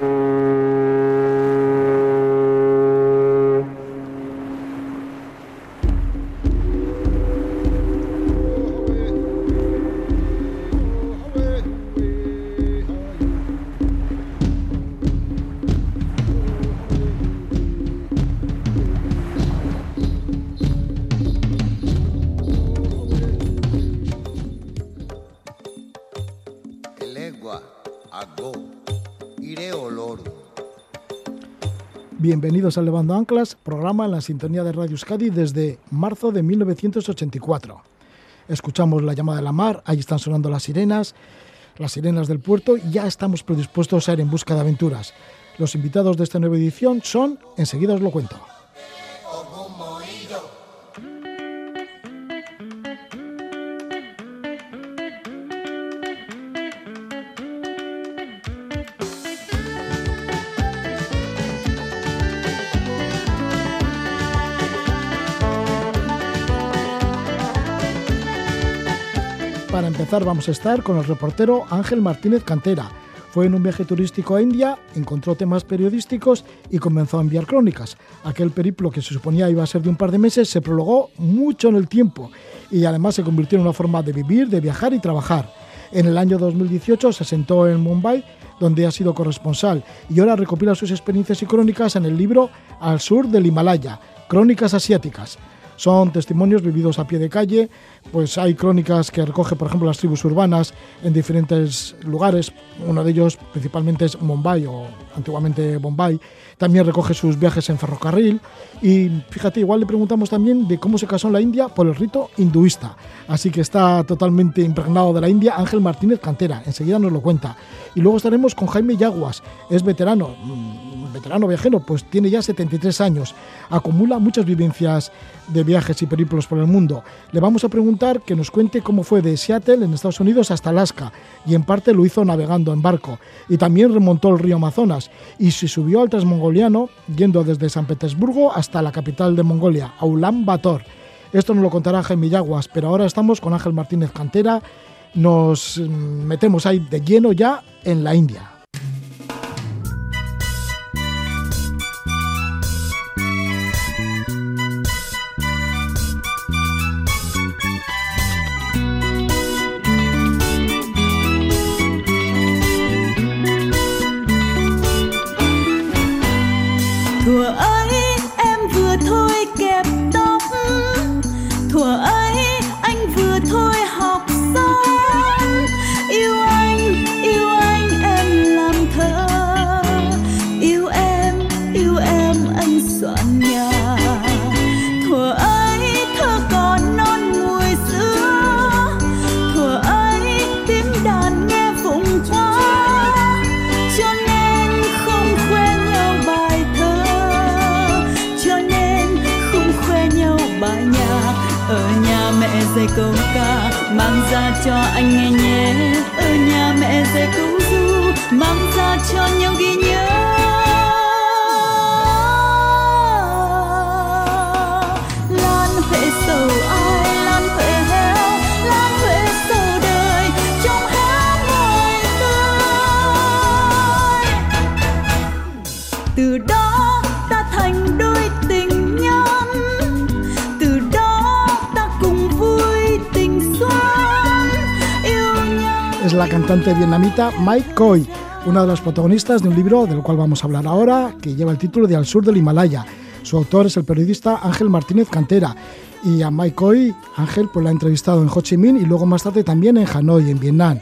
Mm-hmm. Bienvenidos a Levando Anclas, programa en la sintonía de Radio Euskadi desde marzo de 1984. Escuchamos la llamada de la mar, ahí están sonando las sirenas, las sirenas del puerto y ya estamos predispuestos a ir en busca de aventuras. Los invitados de esta nueva edición son, enseguida os lo cuento. Vamos a estar con el reportero Ángel Martínez Cantera. Fue en un viaje turístico a India, encontró temas periodísticos y comenzó a enviar crónicas. Aquel periplo que se suponía iba a ser de un par de meses se prolongó mucho en el tiempo y además se convirtió en una forma de vivir, de viajar y trabajar. En el año 2018 se asentó en Mumbai, donde ha sido corresponsal, y ahora recopila sus experiencias y crónicas en el libro Al sur del Himalaya, Crónicas Asiáticas. Son testimonios vividos a pie de calle, pues hay crónicas que recoge, por ejemplo, las tribus urbanas en diferentes lugares. Uno de ellos principalmente es Mumbai o antiguamente Bombay. También recoge sus viajes en ferrocarril. Y fíjate, igual le preguntamos también de cómo se casó en la India por el rito hinduista. Así que está totalmente impregnado de la India Ángel Martínez Cantera. Enseguida nos lo cuenta. Y luego estaremos con Jaime Yaguas. Es veterano veterano viajero, pues tiene ya 73 años, acumula muchas vivencias de viajes y periplos por el mundo. Le vamos a preguntar que nos cuente cómo fue de Seattle, en Estados Unidos, hasta Alaska, y en parte lo hizo navegando en barco, y también remontó el río Amazonas, y se subió al transmongoliano, yendo desde San Petersburgo hasta la capital de Mongolia, Ulan Bator. Esto nos lo contará Jaime Yaguas, pero ahora estamos con Ángel Martínez Cantera, nos mm, metemos ahí de lleno ya en la India. cho nhau ghi nhớ. Lan huệ sầu ai lan huệ héo lan huệ sầu đời trong hát mời tôi từ đó ta thành đôi tình nhân. Từ đó ta cùng vui tình xuân yêu nhau es la cantante vietnamita Mike Coy. Una de las protagonistas de un libro del cual vamos a hablar ahora, que lleva el título de Al sur del Himalaya. Su autor es el periodista Ángel Martínez Cantera. Y a Mai Khoi, Ángel pues la ha entrevistado en Ho Chi Minh y luego más tarde también en Hanoi, en Vietnam.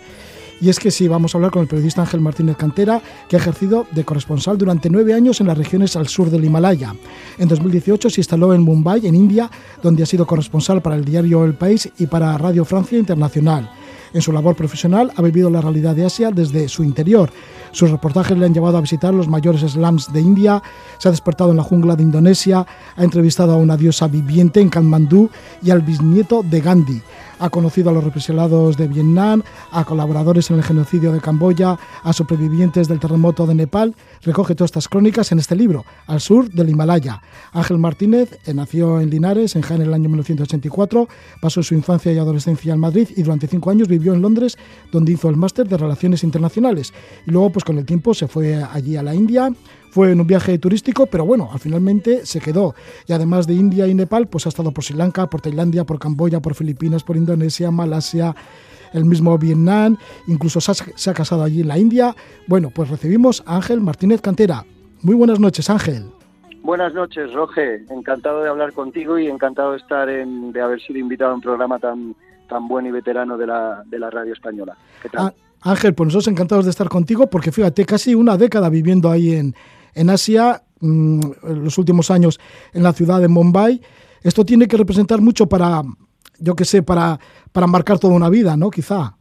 Y es que sí, vamos a hablar con el periodista Ángel Martínez Cantera, que ha ejercido de corresponsal durante nueve años en las regiones al sur del Himalaya. En 2018 se instaló en Mumbai, en India, donde ha sido corresponsal para el diario El País y para Radio Francia Internacional. En su labor profesional ha vivido la realidad de Asia desde su interior. Sus reportajes le han llevado a visitar los mayores slums de India, se ha despertado en la jungla de Indonesia, ha entrevistado a una diosa viviente en Kathmandú y al bisnieto de Gandhi ha conocido a los represaliados de Vietnam, a colaboradores en el genocidio de Camboya, a supervivientes del terremoto de Nepal. Recoge todas estas crónicas en este libro, Al sur del Himalaya. Ángel Martínez eh, nació en Linares, en Jaén, en el año 1984, pasó su infancia y adolescencia en Madrid y durante cinco años vivió en Londres, donde hizo el máster de Relaciones Internacionales. Y luego pues con el tiempo se fue allí a la India, fue en un viaje turístico, pero bueno, al finalmente se quedó. Y además de India y Nepal, pues ha estado por Sri Lanka, por Tailandia, por Camboya, por Filipinas, por Indonesia, Malasia, el mismo Vietnam, incluso se ha, se ha casado allí en la India. Bueno, pues recibimos a Ángel Martínez Cantera. Muy buenas noches, Ángel. Buenas noches, Roge. Encantado de hablar contigo y encantado de estar en, de haber sido invitado a un programa tan, tan bueno y veterano de la, de la radio española. ¿Qué tal? Ah, Ángel, pues nosotros encantados de estar contigo porque fíjate, casi una década viviendo ahí en, en Asia, mmm, en los últimos años en la ciudad de Mumbai. Esto tiene que representar mucho para, yo qué sé, para, para marcar toda una vida, ¿no? Quizá.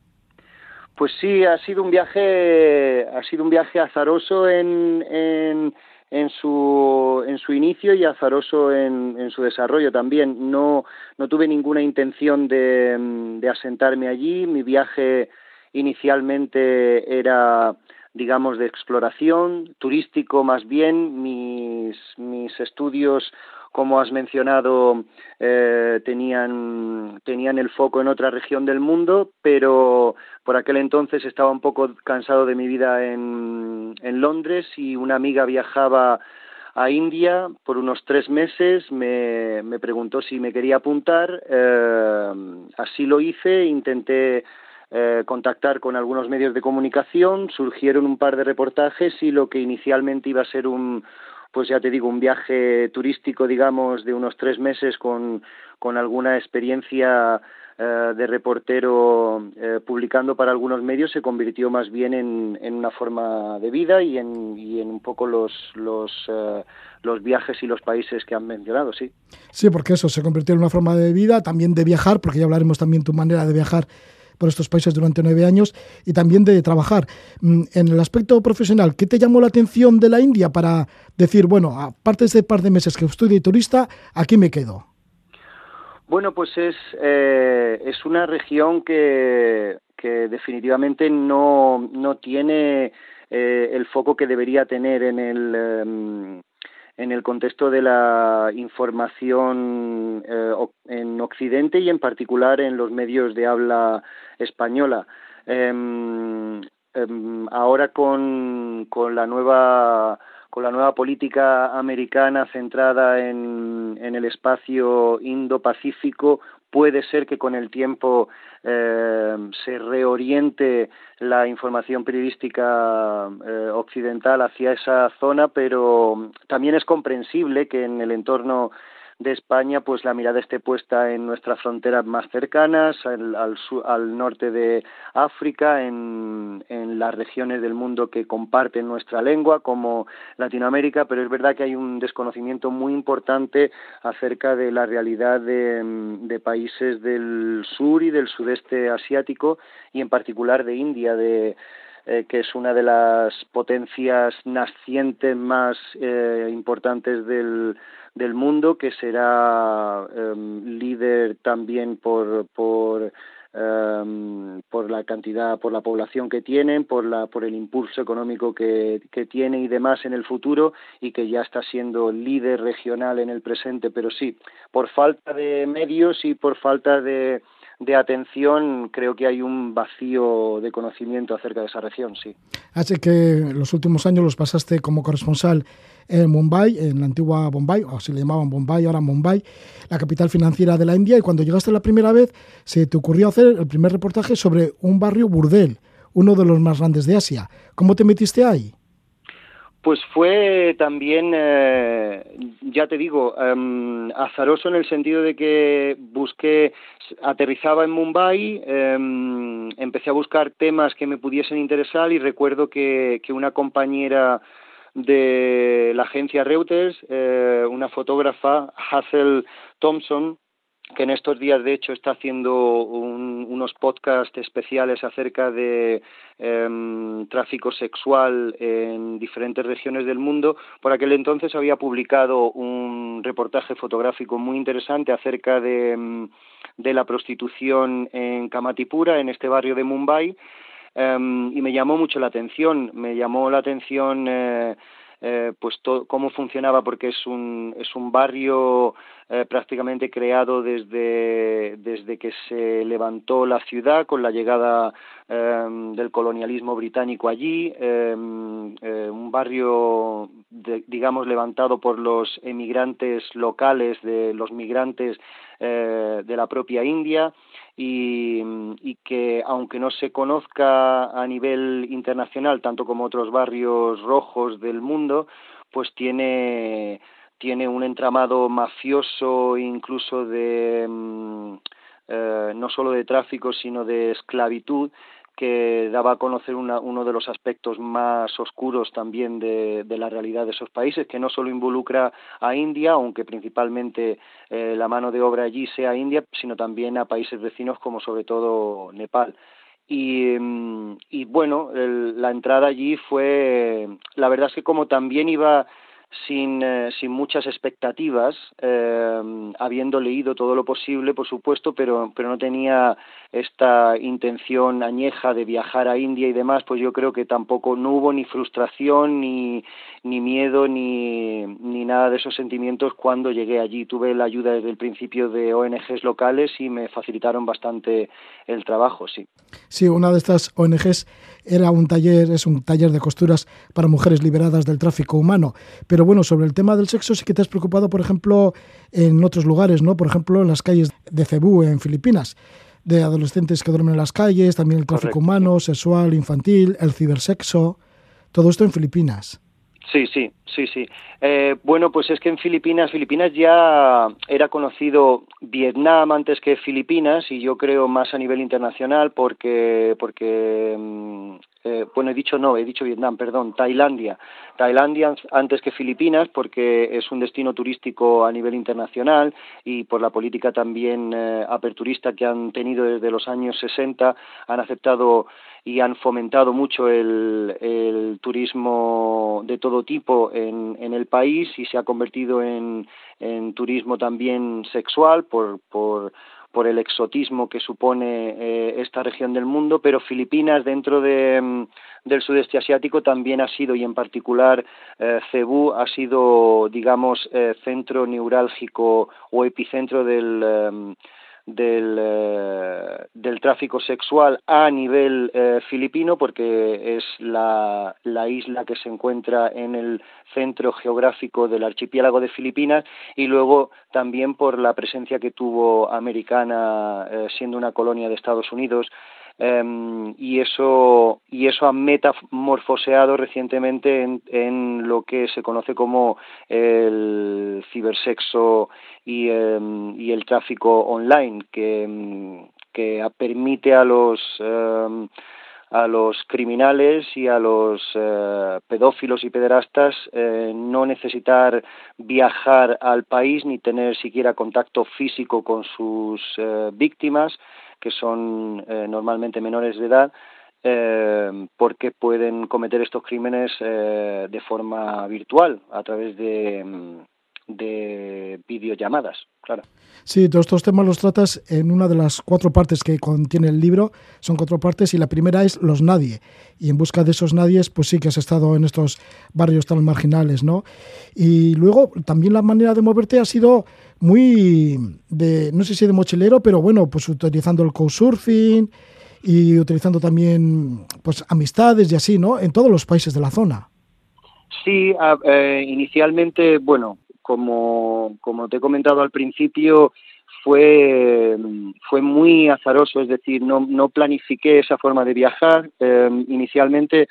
Pues sí, ha sido un viaje, ha sido un viaje azaroso en, en, en su en su inicio y azaroso en, en su desarrollo también. No, no tuve ninguna intención de, de asentarme allí. Mi viaje inicialmente era digamos de exploración, turístico más bien, mis, mis estudios como has mencionado, eh, tenían, tenían el foco en otra región del mundo, pero por aquel entonces estaba un poco cansado de mi vida en, Londres y una amiga viajaba a India por unos tres meses, me, me preguntó si me quería apuntar, eh, así lo hice, intenté eh, contactar con algunos medios de comunicación, surgieron un par de reportajes y lo que inicialmente iba a ser un, pues ya te digo, un viaje turístico, digamos, de unos tres meses con, con alguna experiencia eh, de reportero eh, publicando para algunos medios se convirtió más bien en, en una forma de vida y en, y en un poco los, los, los viajes y los países que han mencionado, sí. Sí, porque eso se convirtió en una forma de vida, también de viajar, porque ya hablaremos también tu manera de viajar por estos países durante nueve años y también de trabajar. Mm, en el aspecto profesional, ¿qué te llamó la atención de la India para decir, bueno, aparte de este par de meses que estudié turista, aquí me quedo? Bueno, pues es, eh, es una región que, que definitivamente no, no tiene eh, el foco que debería tener en el, eh, en el contexto de la información eh, en Occidente y en particular en los medios de habla española. Eh, eh, ahora con, con la nueva con la nueva política americana centrada en, en el espacio Indo-Pacífico, puede ser que con el tiempo eh, se reoriente la información periodística eh, occidental hacia esa zona, pero también es comprensible que en el entorno de España, pues la mirada esté puesta en nuestras fronteras más cercanas, al, al, al norte de África, en, en, las regiones del mundo que comparten nuestra lengua, como Latinoamérica, pero es verdad que hay un desconocimiento muy importante acerca de la realidad de, de países del sur y del sudeste asiático y en particular de India, de eh, que es una de las potencias nacientes más eh, importantes del, del mundo, que será eh, líder también por, por Um, por la cantidad, por la población que tienen, por, la, por el impulso económico que, que tiene y demás en el futuro y que ya está siendo líder regional en el presente, pero sí, por falta de medios y por falta de, de atención, creo que hay un vacío de conocimiento acerca de esa región, sí. Así que los últimos años los pasaste como corresponsal en Mumbai, en la antigua Bombay, o se le llamaban Bombay, ahora Mumbai, la capital financiera de la India, y cuando llegaste la primera vez se te ocurrió hacer el primer reportaje sobre un barrio burdel, uno de los más grandes de Asia. ¿Cómo te metiste ahí? Pues fue también, eh, ya te digo, um, azaroso en el sentido de que busqué, aterrizaba en Mumbai, um, empecé a buscar temas que me pudiesen interesar y recuerdo que, que una compañera de la agencia Reuters, eh, una fotógrafa, Hazel Thompson, que en estos días de hecho está haciendo un, unos podcasts especiales acerca de eh, tráfico sexual en diferentes regiones del mundo. Por aquel entonces había publicado un reportaje fotográfico muy interesante acerca de, de la prostitución en Kamatipura, en este barrio de Mumbai, um, y me llamó mucho la atención. Me llamó la atención. Eh, eh, pues cómo funcionaba porque es un es un barrio eh, prácticamente creado desde desde que se levantó la ciudad con la llegada em, del colonialismo británico allí em, eh, un barrio digamos levantado por los emigrantes locales de los migrantes de la propia India y, y, que aunque no se conozca a nivel internacional tanto como otros barrios rojos del mundo, pues tiene tiene un entramado mafioso incluso de mm, eh, no solo de tráfico sino de esclavitud que daba a conocer una, uno de los aspectos más oscuros también de, de, la realidad de esos países, que no solo involucra a India, aunque principalmente eh, la mano de obra allí sea India, sino también a países vecinos como sobre todo Nepal. Y, mm, y bueno, el, la entrada allí fue, la verdad es que como también iba sin, eh, sin muchas expectativas, eh, habiendo leído todo lo posible, por supuesto, pero, pero no tenía esta intención añeja de viajar a India y demás, pues yo creo que tampoco no hubo ni frustración, ni, ni miedo, ni, ni nada de esos sentimientos cuando llegué allí. Tuve la ayuda desde el principio de ONGs locales y me facilitaron bastante el trabajo, sí. Sí, una de estas ONGs era un taller, es un taller de costuras para mujeres liberadas del tráfico humano. Pero bueno, sobre el tema del sexo sí que te has preocupado, por ejemplo, en otros lugares, ¿no? Por ejemplo, en las calles de Cebú, en Filipinas, de adolescentes que duermen en las calles, también el tráfico Correcto. humano, sexual, infantil, el cibersexo, todo esto en Filipinas. Sí, sí, sí, sí. Eh, bueno, pues es que en Filipinas, Filipinas ya era conocido Vietnam antes que Filipinas y yo creo más a nivel internacional porque, porque mm, eh, bueno, he dicho no, he dicho Vietnam, perdón, Tailandia. Tailandia antes que Filipinas porque es un destino turístico a nivel internacional y por la política también eh, aperturista que han tenido desde los años 60 han aceptado y han fomentado mucho el, turismo de todo tipo en, en, el país y se ha convertido en, turismo también sexual por, por, por el exotismo que supone eh, esta región del mundo, pero Filipinas dentro de, del sudeste asiático también ha sido, y en particular eh, Cebú ha sido, digamos, eh, centro neurálgico o epicentro del, del, eh, del, tráfico sexual a nivel eh, filipino, porque es la, la, isla que se encuentra en el centro geográfico del archipiélago de Filipinas, y luego también por la presencia que tuvo americana, eh, siendo una colonia de Estados Unidos, Um, y eso y eso ha metamorfoseado recientemente en, lo que se conoce como el cibersexo y, y el tráfico online que, que permite a los a los criminales y a los eh, pedófilos y pederastas eh, no necesitar viajar al país ni tener siquiera contacto físico con sus eh, víctimas, que son eh, normalmente menores de edad, eh, porque pueden cometer estos crímenes eh, de forma virtual, a través de, de videollamadas, claro. Sí, todos estos temas los tratas en una de las cuatro partes que contiene el libro. Son cuatro partes y la primera es los nadie. Y en busca de esos nadies, pues sí que has estado en estos barrios tan marginales, ¿no? Y luego también la manera de moverte ha sido muy de, no sé si de mochilero, pero bueno, pues utilizando el couchsurfing y utilizando también pues amistades y así, ¿no? En todos los países de la zona. Sí, eh, inicialmente, bueno, como, como te he comentado al principio, fue, fue muy azaroso, es decir, no, no planifiqué esa forma de viajar. Eh, inicialmente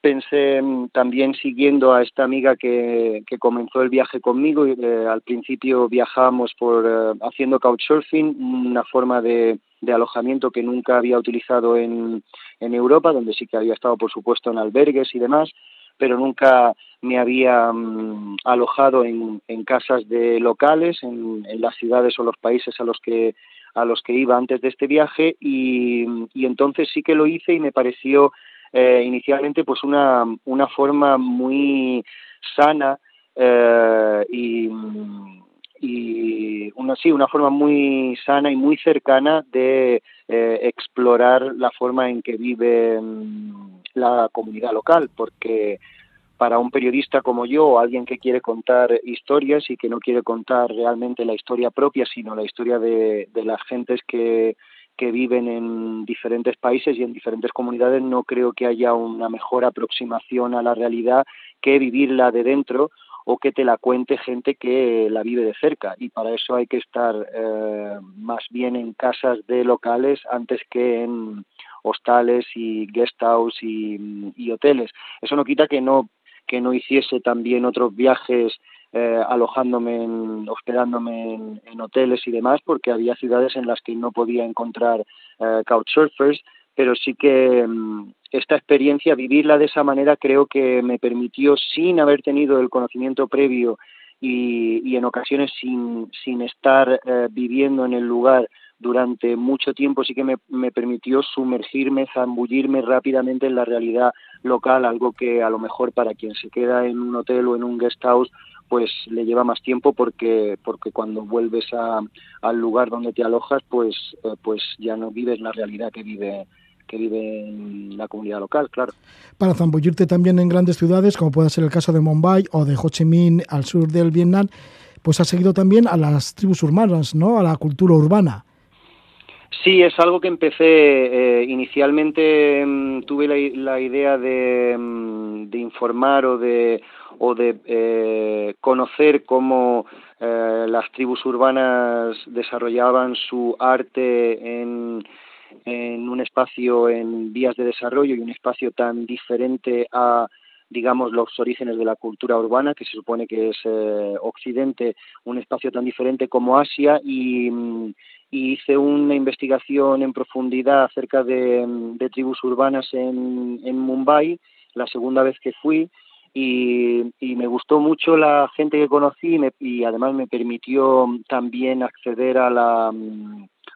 pensé también siguiendo a esta amiga que, que comenzó el viaje conmigo. Eh, al principio viajábamos por eh, haciendo couchsurfing, una forma de, de, alojamiento que nunca había utilizado en, en Europa, donde sí que había estado, por supuesto, en albergues y demás pero nunca me había um, alojado en, en, casas de locales en, en, las ciudades o los países a los que a los que iba antes de este viaje y, y entonces sí que lo hice y me pareció eh, inicialmente pues una, una forma muy sana eh, y, y una sí una forma muy sana y muy cercana de eh, explorar la forma en que vive la comunidad local porque para un periodista como yo o alguien que quiere contar historias y que no quiere contar realmente la historia propia, sino la historia de, las gentes que, que viven en diferentes países y en diferentes comunidades, no creo que haya una mejor aproximación a la realidad que vivirla de dentro o que te la cuente gente que la vive de cerca. Y para eso hay que estar eh, más bien en casas de locales antes que en hostales y guest house y, hoteles. Eso no quita que no que no hiciese también otros viajes eh, alojándome, en, hospedándome en, hoteles y demás, porque había ciudades en las que no podía encontrar eh, couchsurfers, pero sí que um, esta experiencia, vivirla de esa manera, creo que me permitió, sin haber tenido el conocimiento previo y, y en ocasiones sin, sin estar eh, viviendo en el lugar durante mucho tiempo sí que me, me, permitió sumergirme, zambullirme rápidamente en la realidad local, algo que a lo mejor para quien se queda en un hotel o en un guest house pues le lleva más tiempo porque porque cuando vuelves a, al lugar donde te alojas pues eh, pues ya no vives la realidad que vive que vive la comunidad local, claro. Para zambullirte también en grandes ciudades, como puede ser el caso de Mumbai o de Ho Chi Minh al sur del Vietnam, pues has seguido también a las tribus urbanas, ¿no? A la cultura urbana. Sí, es algo que empecé eh, inicialmente mmm, tuve la, idea de, mmm, de, informar o de eh, conocer cómo eh, las tribus urbanas desarrollaban su arte en un espacio en vías de desarrollo y un espacio tan diferente a digamos los orígenes de la cultura urbana que se supone que es eh, Occidente un espacio tan diferente como Asia y, y hice una investigación en profundidad acerca de, de tribus urbanas en, Mumbai la segunda vez que fui y, y, me gustó mucho la gente que conocí y, me, y, además me permitió también acceder a la,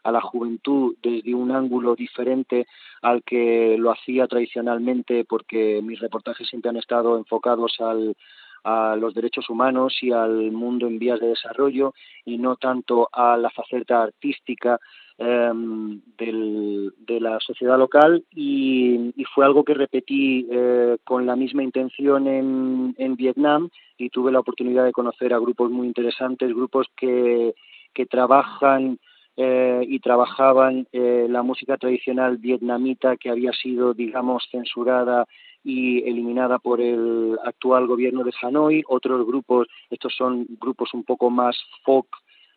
a la juventud desde un ángulo diferente al que lo hacía tradicionalmente porque mis reportajes siempre han estado enfocados al, a los derechos humanos y al mundo en vías de desarrollo y no tanto a la faceta artística del, de la sociedad local. Y, y, fue algo que repetí eh, con la misma intención en, en Vietnam y tuve la oportunidad de conocer a grupos muy interesantes, grupos que, que trabajan eh, y trabajaban eh, la música tradicional vietnamita que había sido, digamos, censurada y eliminada por el actual gobierno de Hanoi. Otros grupos, estos son grupos un poco más folk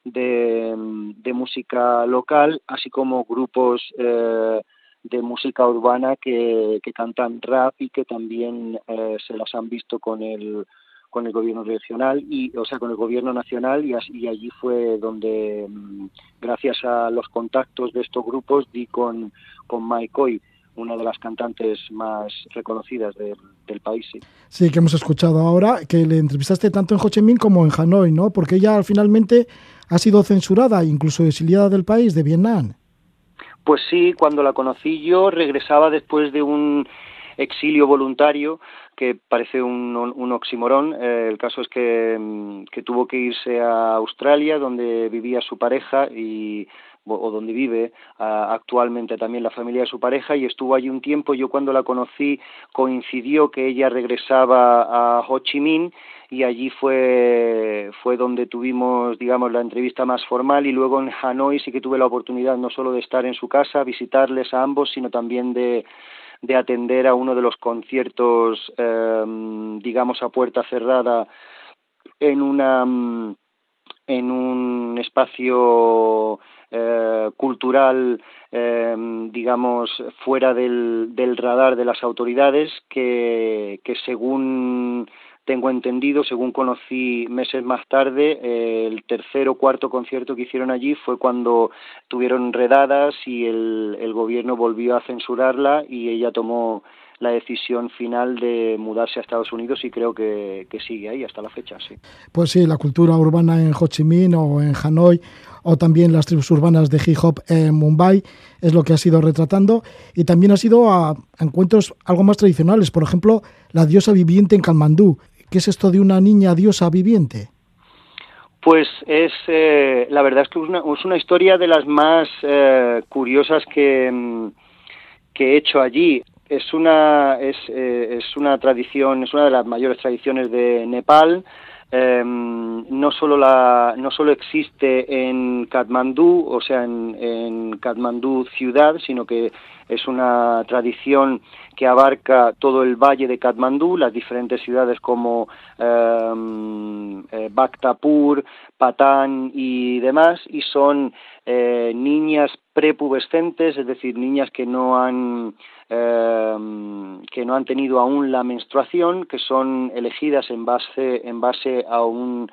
de, de música local, así como grupos eh, de música urbana que, que, cantan rap y que también eh, se las han visto con el con el gobierno regional y o sea con el gobierno nacional y, y allí fue donde mm, gracias a los contactos de estos grupos di con con Mike una de las cantantes más reconocidas de, del país. Sí. sí, que hemos escuchado ahora, que le entrevistaste tanto en Ho Chi Minh como en Hanoi, ¿no? Porque ella finalmente ha sido censurada, incluso exiliada del país, de Vietnam. Pues sí, cuando la conocí yo regresaba después de un exilio voluntario que parece un, un oximorón. Eh, el caso es que, mm, que tuvo que irse a Australia, donde vivía su pareja y o donde vive actualmente también la familia de su pareja y estuvo allí un tiempo. Yo cuando la conocí coincidió que ella regresaba a Ho Chi Minh y allí fue fue donde tuvimos digamos la entrevista más formal y luego en Hanoi sí que tuve la oportunidad no solo de estar en su casa, visitarles a ambos, sino también de de atender a uno de los conciertos eh, digamos a puerta cerrada en una en un espacio eh, cultural, eh, digamos, fuera del, del, radar de las autoridades, que, que según tengo entendido, según conocí meses más tarde, eh, el tercer o cuarto concierto que hicieron allí fue cuando tuvieron redadas y el, el gobierno volvió a censurarla y ella tomó la decisión final de mudarse a Estados Unidos y creo que, sigue ahí hasta la fecha, sí. Pues sí, la cultura urbana en Ho Chi Minh o en Hanoi o también las tribus urbanas de hip hop en Mumbai es lo que ha sido retratando y también ha sido a encuentros algo más tradicionales, por ejemplo, la diosa viviente en Kalmandú. ¿Qué es esto de una niña diosa viviente? Pues es, eh, la verdad es que es una, historia de las más eh, curiosas que, que he hecho allí es una es, es una tradición, es una de las mayores tradiciones de Nepal. Em, no solo la no solo existe en Katmandú, o sea, en, en Katmandú ciudad, sino que es una tradición que abarca todo el valle de Katmandú, las diferentes ciudades como eh, eh, Bhaktapur, Patán y demás, y son eh, niñas prepubescentes, es decir, niñas que no han eh, que no han tenido aún la menstruación, que son elegidas en base en base a un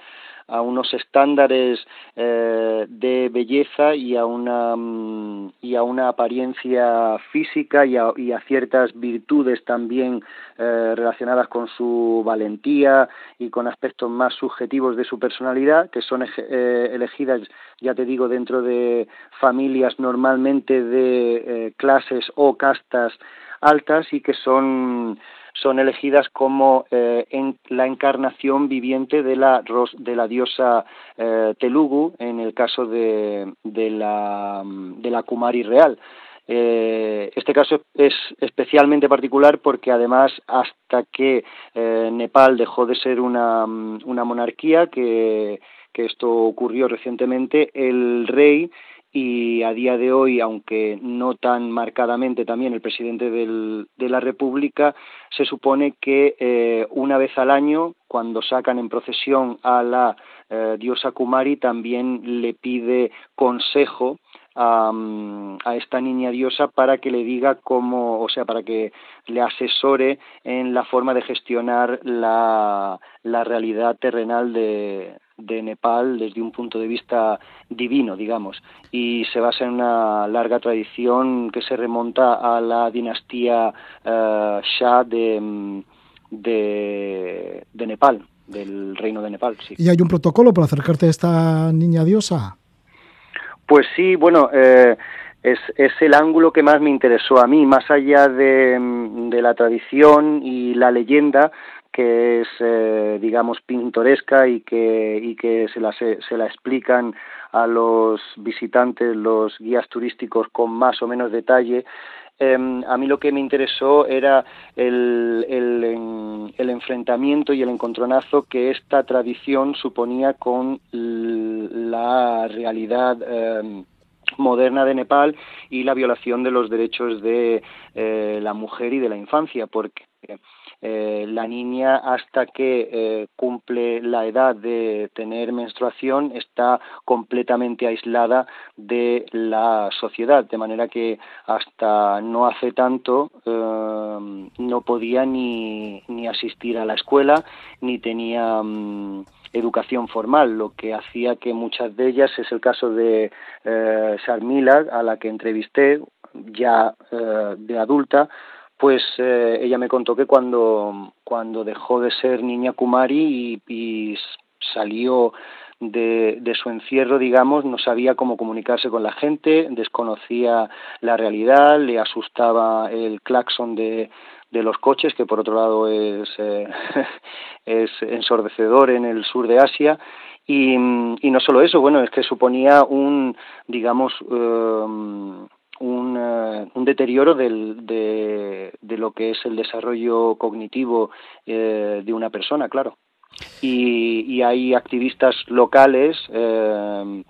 a unos estándares eh, de belleza y a una mm, y a una apariencia física y a, ciertas virtudes también eh, relacionadas con su valentía y con aspectos más subjetivos de su personalidad que son eh, elegidas ya te digo dentro de familias normalmente de clases o castas altas y que son son elegidas como eh, la encarnación viviente de la, diosa eh, Telugu, en el caso de, la, de la Kumari real. Eh, este caso es especialmente particular porque además hasta que Nepal dejó de ser una, monarquía, que esto ocurrió recientemente, el rey y a día de hoy, aunque no tan marcadamente también el presidente de la República, se supone que eh, una vez al año, cuando sacan en procesión a la eh, diosa Kumari, también le pide consejo a, esta niña diosa para que le diga cómo, o sea, para que le asesore en la forma de gestionar la, la realidad terrenal de, de Nepal desde un punto de vista divino, digamos, y se basa en una larga tradición que se remonta a la dinastía uh, Shah de, de, de, Nepal, del reino de Nepal. Sí. ¿Y hay un protocolo para acercarte a esta niña diosa? Pues sí, bueno, eh, es, es, el ángulo que más me interesó a mí, más allá de, de la tradición y la leyenda, que es, eh, digamos, pintoresca y que, y que se, la, se, la explican a los visitantes, los guías turísticos con más o menos detalle. Eh, a mí lo que me interesó era el, el, enfrentamiento y el encontronazo que esta tradición suponía con la realidad eh, moderna de Nepal y la violación de los derechos de eh, la mujer y de la infancia, porque eh, la niña hasta que eh, cumple la edad de tener menstruación está completamente aislada de la sociedad, de manera que hasta no hace tanto eh, no podía ni, ni asistir a la escuela ni tenía um, educación formal, lo que hacía que muchas de ellas, es el caso de eh, Sharmila, a la que entrevisté ya de adulta, pues eh, ella me contó que cuando, cuando dejó de ser niña Kumari y, salió de, su encierro, digamos, no sabía cómo comunicarse con la gente, desconocía la realidad, le asustaba el claxon de, los coches, que por otro lado es, eh, ensordecedor en el sur de Asia, y, no solo eso, bueno, es que suponía un, digamos, um, un, uh, un, deterioro del, de, lo que es el desarrollo cognitivo eh, de una persona, claro. Y, y hay activistas locales eh,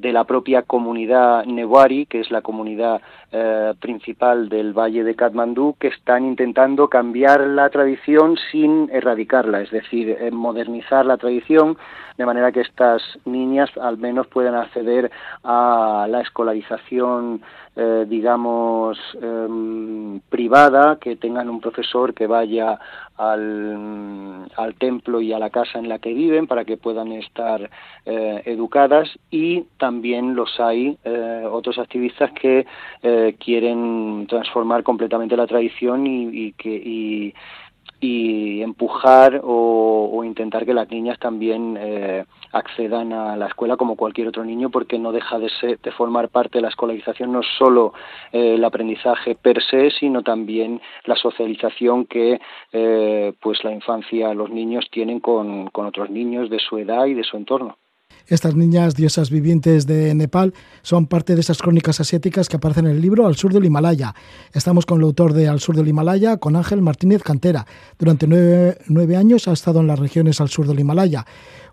de la propia comunidad Newari, que es la comunidad eh, principal del Valle de Katmandú, que están intentando cambiar la tradición sin erradicarla, es decir, eh, modernizar la tradición de manera que estas niñas al menos puedan acceder a la escolarización eh, digamos, eh, privada, que tengan un profesor que vaya al, al, templo y a la casa en la que viven para que puedan estar eh, educadas. Y también los hay eh, otros activistas que quieren transformar completamente la tradición y, que y empujar o, intentar que las niñas también eh, accedan a la escuela como cualquier otro niño porque no deja de, ser, de formar parte de la escolarización no solo eh, el aprendizaje per se sino también la socialización que eh, pues la infancia los niños tienen con, con otros niños de su edad y de su entorno Estas niñas diosas vivientes de Nepal son parte de esas crónicas asiáticas que aparecen en el libro Al sur del Himalaya. Estamos con el autor de Al sur del Himalaya, con Ángel Martínez Cantera. Durante nueve, años ha estado en las regiones al sur del Himalaya.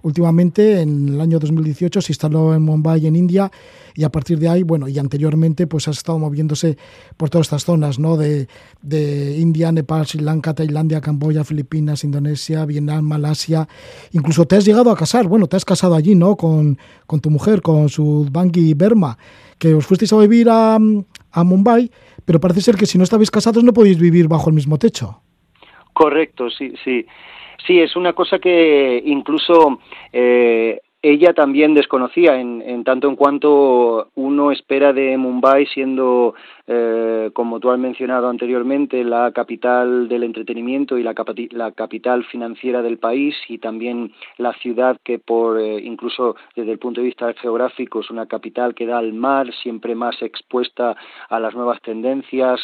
Últimamente, en el año 2018, se instaló en Mumbai, en India, y a partir de ahí, bueno, y anteriormente, pues ha estado moviéndose por todas estas zonas, ¿no? De, de India, Nepal, Sri Lanka, Tailandia, Camboya, Filipinas, Indonesia, Vietnam, Malasia. Incluso te has llegado a casar, bueno, te has casado allí, ¿no? Con, con tu mujer, con su Bangi Berma, que os fuisteis a vivir a, a Mumbai, pero parece ser que si no estabais casados no podéis vivir bajo el mismo techo. Correcto, sí, sí. Sí, es una cosa que incluso eh, ella también desconocía en, tanto en cuanto uno espera de Mumbai siendo, eh, como tú has mencionado anteriormente, la capital del entretenimiento y la, capital financiera del país y también la ciudad que por eh, incluso desde el punto de vista geográfico es una capital que da al mar, siempre más expuesta a las nuevas tendencias,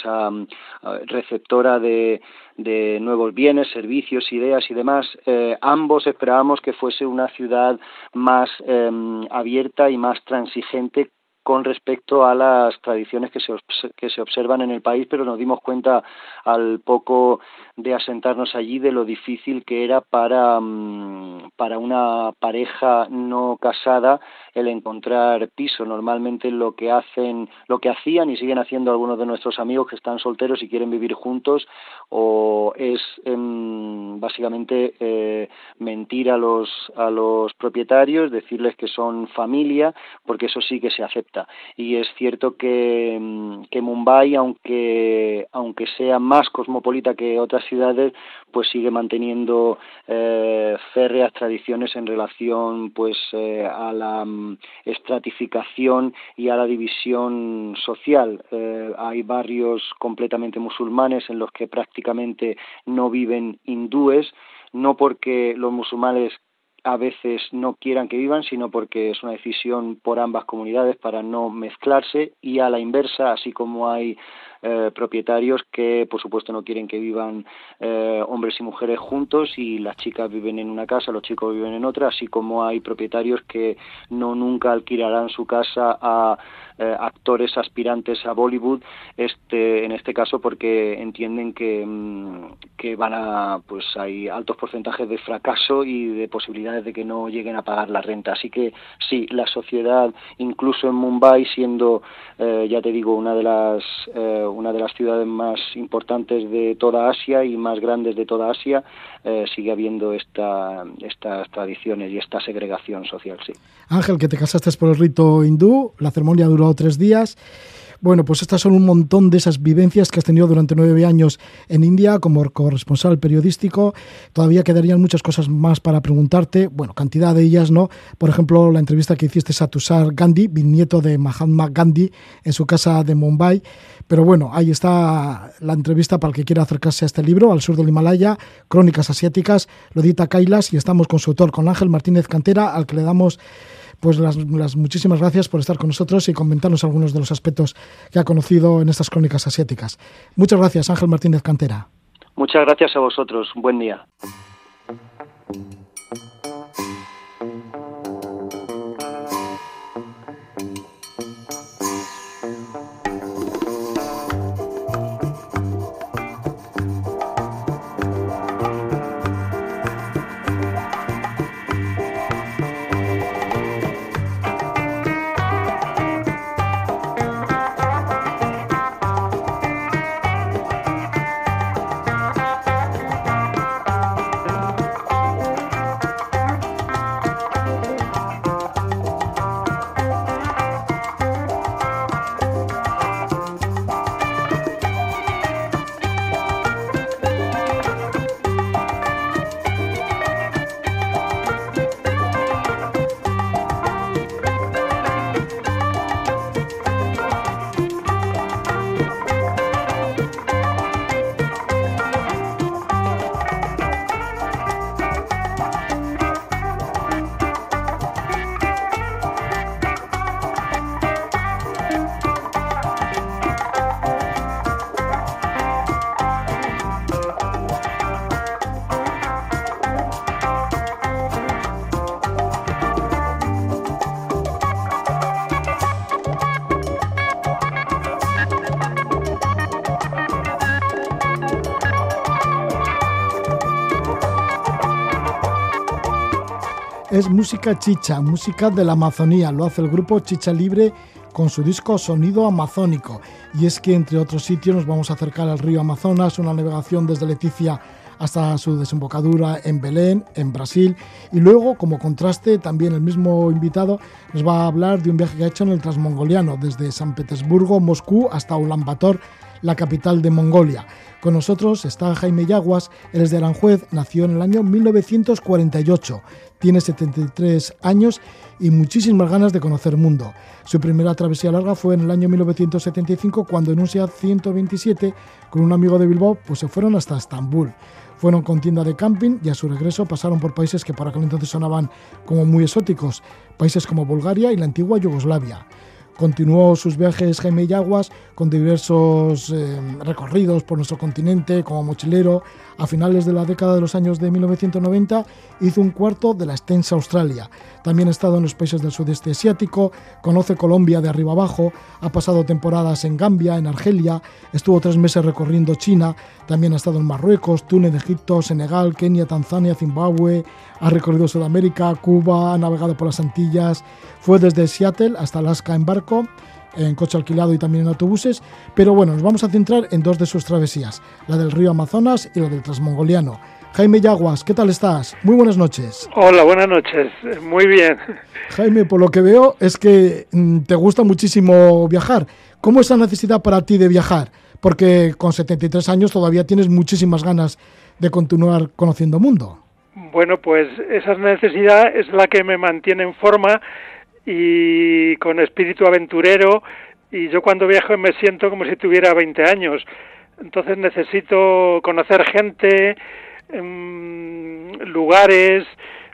receptora de, de nuevos bienes, servicios, ideas y demás. Eh, ambos esperábamos que fuese una ciudad más em, abierta y más transigente con respecto a las tradiciones que se, que se observan en el país, pero nos dimos cuenta al poco de asentarnos allí de lo difícil que era para, mm, para una pareja no casada el encontrar piso. Normalmente lo que hacen, lo que hacían y siguen haciendo algunos de nuestros amigos que están solteros y quieren vivir juntos, o es em, básicamente eh, mentir a los a los propietarios, decirles que son familia, porque eso sí que se acepta y es cierto que, mm, que Mumbai, aunque, aunque sea más cosmopolita que otras ciudades, pues sigue manteniendo eh, férreas tradiciones en relación pues eh, a la mm, estratificación y a la división social. Eh, hay barrios completamente musulmanes en los que prácticamente no viven hindúes, no porque los musulmanes a veces no quieran que vivan, sino porque es una decisión por ambas comunidades para no mezclarse y a la inversa, así como hay eh, propietarios que por supuesto no quieren que vivan eh, hombres y mujeres juntos y las chicas viven en una casa, los chicos viven en otra, así como hay propietarios que no nunca alquilarán su casa a eh, actores aspirantes a Bollywood, este, en este caso porque entienden que, mm, que van a, pues hay altos porcentajes de fracaso y de posibilidades de que no lleguen a pagar la renta. Así que sí, la sociedad, incluso en Mumbai, siendo, ya te digo, una de las una de las ciudades más importantes de toda Asia y más grandes de toda Asia, eh, sigue habiendo esta, estas tradiciones y esta segregación social, sí. Ángel, que te casaste por el rito hindú, la ceremonia duró tres días. Bueno, pues estas son un montón de esas vivencias que has tenido durante nueve años en India como corresponsal periodístico. Todavía quedarían muchas cosas más para preguntarte. Bueno, cantidad de ellas, ¿no? Por ejemplo, la entrevista que hiciste a Tushar Gandhi, bisnieto de Mahatma Gandhi, en su casa de Mumbai. Pero bueno, ahí está la entrevista para el que quiera acercarse a este libro, Al sur del Himalaya, Crónicas Asiáticas, lo edita Kailas y estamos con su autor, con Ángel Martínez Cantera, al que le damos pues las, las, muchísimas gracias por estar con nosotros y comentarnos algunos de los aspectos que ha conocido en estas crónicas asiáticas. Muchas gracias, Ángel Martínez Cantera. Muchas gracias a vosotros. Buen día. Es música chicha, música de la Amazonía. Lo hace el grupo Chicha Libre con su disco Sonido Amazónico. Y es que entre otros sitios nos vamos a acercar al río Amazonas, una navegación desde Leticia hasta su desembocadura en Belén, en Brasil. Y luego, como contraste, también el mismo invitado nos va a hablar de un viaje que ha hecho en el Transmongoliano, desde San Petersburgo, Moscú, hasta Ulaanbaatar, la capital de Mongolia. Con nosotros está Jaime Yaguas, él es de Aranjuez, nació en el año 1948, tiene 73 años y muchísimas ganas de conocer mundo. Su primera travesía larga fue en el año 1975 cuando en un SEAT 127 con un amigo de Bilbao pues se fueron hasta Estambul. Fueron con tienda de camping y a su regreso pasaron por países que para aquel entonces sonaban como muy exóticos, países como Bulgaria y la antigua Yugoslavia. Continuó sus viajes Jaime Yaguas con diversos eh, recorridos por nuestro continente como mochilero. A finales de la década de los años de 1990 hizo un cuarto de la extensa Australia. También ha estado en los países del sudeste asiático, conoce Colombia de arriba abajo, ha pasado temporadas en Gambia, en Argelia, estuvo tres meses recorriendo China, también ha estado en Marruecos, Túnez, Egipto, Senegal, Kenia, Tanzania, Zimbabue, ha recorrido Sudamérica, Cuba, ha navegado por las Antillas, fue desde Seattle hasta Alaska en barco en coche alquilado y también en autobuses, pero bueno, nos vamos a centrar en dos de sus travesías, la del río Amazonas y la del Transmongoliano. Jaime Yaguas, ¿qué tal estás? Muy buenas noches. Hola, buenas noches. Muy bien. Jaime, por lo que veo es que mm, te gusta muchísimo viajar. ¿Cómo es la necesidad para ti de viajar? Porque con 73 años todavía tienes muchísimas ganas de continuar conociendo mundo. Bueno, pues esa necesidad es la que me mantiene en forma y con espíritu aventurero y yo cuando viajo me siento como si tuviera 20 años. Entonces necesito conocer gente, lugares,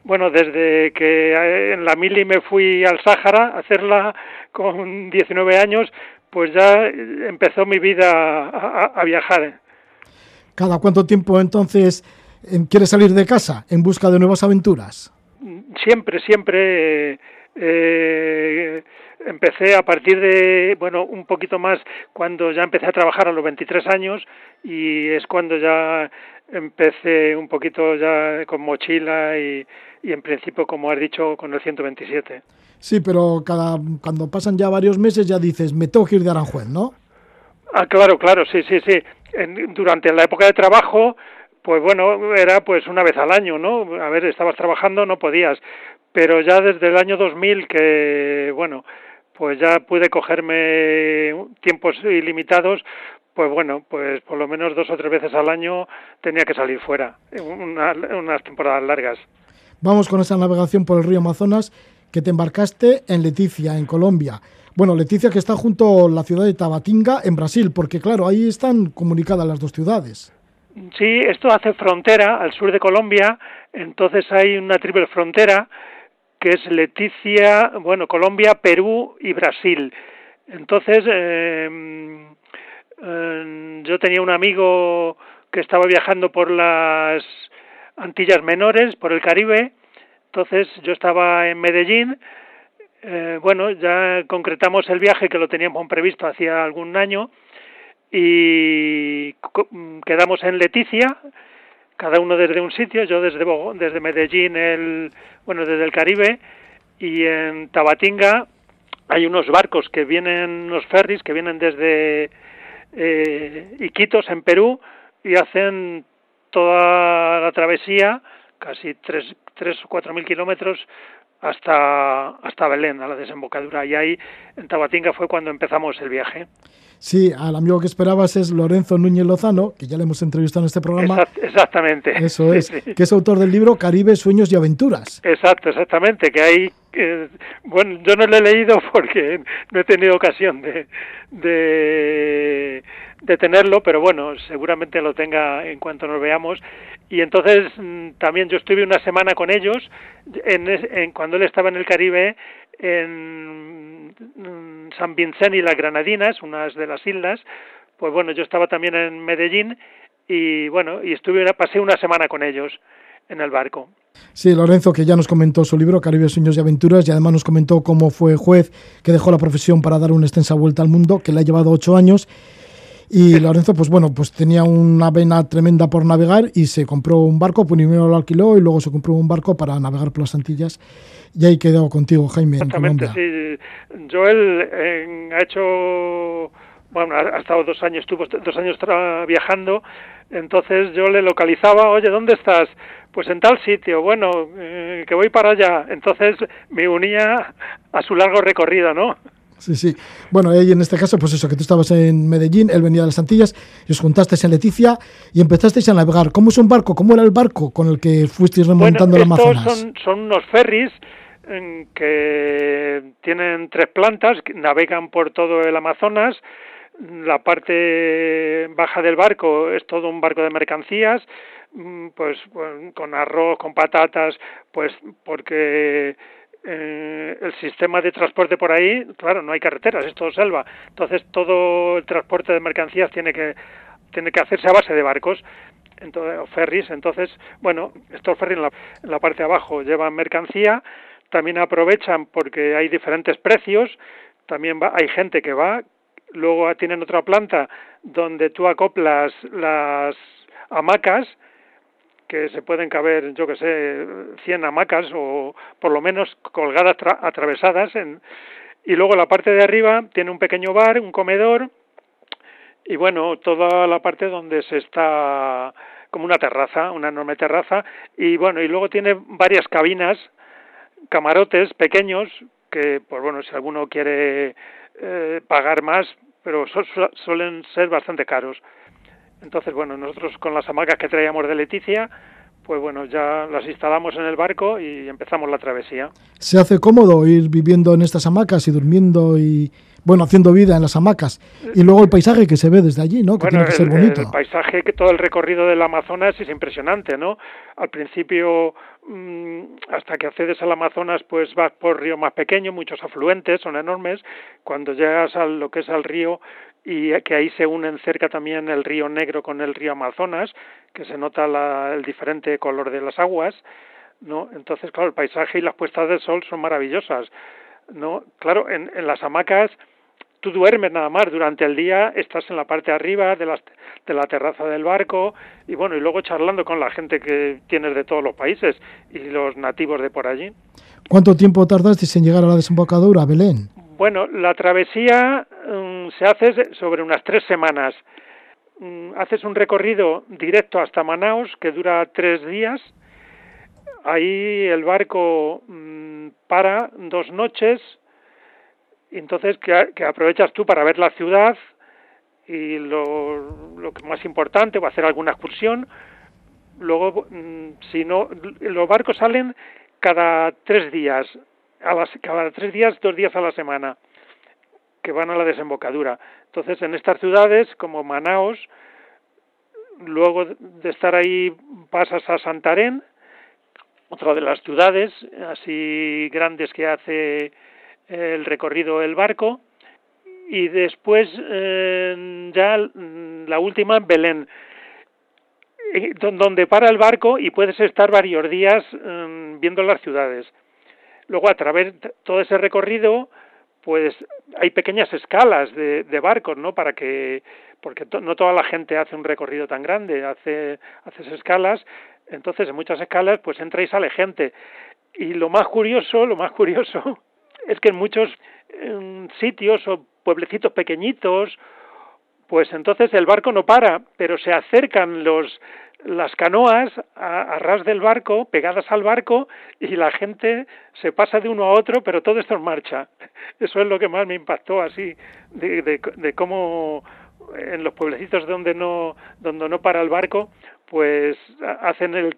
bueno, desde que en la mili me fui al Sáhara a hacerla con 19 años, pues ya empezó mi vida a, a viajar. ¿Cada cuánto tiempo entonces quieres salir de casa en busca de nuevas aventuras? Siempre, siempre eh, empecé a partir de, bueno, un poquito más cuando ya empecé a trabajar a los 23 años y es cuando ya empecé un poquito ya con mochila y, y en principio, como has dicho, con el 127. Sí, pero cada, cuando pasan ya varios meses ya dices, me tengo que ir de Aranjuez, ¿no? Ah, claro, claro, sí, sí, sí. En, durante la época de trabajo, pues bueno, era pues una vez al año, ¿no? A ver, estabas trabajando, no podías pero ya desde el año 2000 que, bueno, pues ya pude cogerme tiempos ilimitados, pues bueno, pues por lo menos dos o tres veces al año tenía que salir fuera, una, unas temporadas largas. Vamos con esa navegación por el río Amazonas que te embarcaste en Leticia, en Colombia. Bueno, Leticia que está junto a la ciudad de Tabatinga, en Brasil, porque claro, ahí están comunicadas las dos ciudades. Sí, esto hace frontera al sur de Colombia, entonces hay una triple frontera que es Leticia, bueno, Colombia, Perú y Brasil. Entonces, eh, eh, yo tenía un amigo que estaba viajando por las Antillas Menores, por el Caribe, entonces yo estaba en Medellín, eh, bueno, ya concretamos el viaje que lo teníamos previsto hacía algún año y quedamos en Leticia, cada uno desde un sitio, yo desde desde Medellín, el, bueno, desde el Caribe, y en Tabatinga hay unos barcos que vienen, unos ferries que vienen desde eh, Iquitos, en Perú, y hacen toda la travesía, casi tres, tres o cuatro mil kilómetros, hasta, hasta Belén, a la desembocadura. Y ahí, en Tabatinga, fue cuando empezamos el viaje. Sí, al amigo que esperabas es Lorenzo Núñez Lozano, que ya le hemos entrevistado en este programa. exactamente. Eso es, que es autor del libro Caribe, Sueños y Aventuras. Exacto, exactamente, que hay... Eh, bueno, yo no lo he leído porque no he tenido ocasión de, de, de tenerlo, pero bueno, seguramente lo tenga en cuanto nos veamos. Y entonces mm, también yo estuve una semana con ellos, en, en, cuando él estaba en el Caribe, en San Vicente y las Granadinas, unas de las islas, pues bueno, yo estaba también en Medellín y bueno, y estuve pasé una semana con ellos en el barco. Sí, Lorenzo, que ya nos comentó su libro Caribe, Sueños y Aventuras, y además nos comentó cómo fue juez que dejó la profesión para dar una extensa vuelta al mundo, que le ha llevado ocho años. Y Lorenzo, pues bueno, pues tenía una vena tremenda por navegar y se compró un barco, primero lo alquiló y luego se compró un barco para navegar por las Antillas. Y ahí quedó contigo, Jaime, en Exactamente, Colombia. sí. Joel eh, ha hecho, bueno, ha ha estado dos años, estuvo dos años tra- viajando, entonces yo le localizaba, oye, ¿dónde estás? Pues en tal sitio, bueno, eh, que voy para allá. Entonces me unía a su largo recorrido, ¿no? Sí, sí. Bueno, y en este caso, pues eso, que tú estabas en Medellín, él venía de las Antillas, y os juntasteis en Leticia y empezasteis a navegar. ¿Cómo es un barco? ¿Cómo era el barco con el que fuisteis remontando el estos Amazonas? son, son unos ferries en que tienen tres plantas, que navegan por todo el Amazonas. La parte baja del barco es todo un barco de mercancías, mm, pues con arroz, con patatas, pues porque eh, el sistema de transporte por ahí, claro, no hay carreteras, es todo selva. Entonces todo el transporte de mercancías tiene que tiene que hacerse a base de barcos entonces, ferries. Entonces, bueno, estos ferries en la, en la parte de abajo llevan mercancía, también aprovechan porque hay diferentes precios, también va, hay gente que va, luego tienen otra planta donde tú acoplas las hamacas, que se pueden caber, yo que sé, 100 hamacas o por lo menos colgadas, tra- atravesadas. En, y luego la parte de arriba tiene un pequeño bar, un comedor, y bueno, toda la parte donde se está como una terraza, una enorme terraza, y bueno, y luego tiene varias cabinas, camarotes pequeños, que pues bueno, si alguno quiere eh, pagar más, pero su- su- suelen ser bastante caros. Entonces, bueno, nosotros con las hamacas que traíamos de Leticia, pues bueno, ya las instalamos en el barco y empezamos la travesía. ¿Se hace cómodo ir viviendo en estas hamacas y durmiendo y, bueno, haciendo vida en las hamacas? Y luego el paisaje que se ve desde allí, ¿no? Que Bueno, tiene que ser bonito. el paisaje, que todo el recorrido del Amazonas es impresionante, ¿no? Al principio, mm, hasta que accedes al Amazonas, pues vas por ríos más pequeños, muchos afluentes, son enormes. Cuando llegas a lo que es al río y que ahí se unen cerca también el río Negro con el río Amazonas, que se nota la- el diferente color de las aguas, ¿no? Entonces, claro, el paisaje y las puestas de sol son maravillosas, ¿no? Claro, en, en las hamacas tú duermes nada más durante el día, estás en la parte de arriba de, las, de la terraza del barco y bueno, y luego charlando con la gente que tienes de todos los países y los nativos de por allí. ¿Cuánto tiempo tardasteis en llegar a la desembocadura, Belén? Bueno, la travesía mm, se hace sobre unas tres semanas. Mm, haces un recorrido directo hasta Manaus que dura tres días. Ahí el barco mm, para dos noches. Entonces que, que aprovechas tú para ver la ciudad y lo, lo que más importante, o hacer alguna excursión. Luego, mm, si no, los barcos salen cada tres días, a las, cada tres días, dos días a la semana, que van a la desembocadura. Entonces, en estas ciudades, como Manaos, luego de estar ahí pasas a Santarén, otra de las ciudades así grandes que hace el recorrido el barco, y después eh, ya la última Belén, eh, donde para el barco y puedes estar varios días eh, viendo las ciudades. Luego a través de todo ese recorrido, pues hay pequeñas escalas de, barcos, ¿no? Para que, porque no toda la gente hace un recorrido tan grande, hace haces escalas, entonces en muchas escalas pues entra y sale gente. Y lo más curioso, lo más curioso es que en muchos en sitios o pueblecitos pequeñitos, pues entonces el barco no para, pero se acercan los las canoas a, a, ras del barco, pegadas al barco, y la gente se pasa de uno a otro, pero todo esto en marcha. Eso es lo que más me impactó así, de, de, de cómo en los pueblecitos donde no, donde no para el barco, pues hacen el,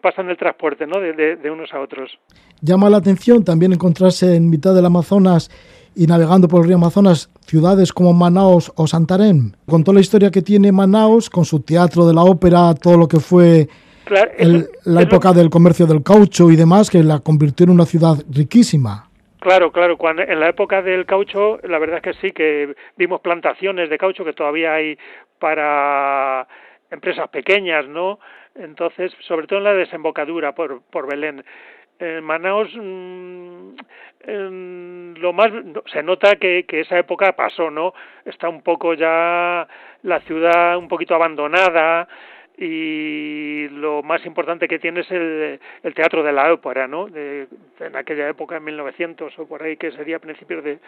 pasan el transporte ¿no? de, de, de unos a otros. Llama la atención también encontrarse en mitad del Amazonas y navegando por el río Amazonas ciudades como Manaos o Santarém. Con toda la historia que tiene Manaos, con su teatro de la ópera, todo lo que fue claro, el, eso, la época del comercio del caucho y demás, que la convirtió en una ciudad riquísima. Claro, claro. Cuando, en la época del caucho, la verdad es que sí, que vimos plantaciones de caucho que todavía hay para empresas pequeñas, ¿no? Entonces, sobre todo en la desembocadura por, por Belén. En Manaos, mm, lo más se nota que, que esa época pasó, ¿no? Está un poco ya la ciudad un poquito abandonada, y lo más importante que tiene es el, el teatro de la ópera, ¿no? De, en aquella época, en 1900 o por ahí, que sería a principios de,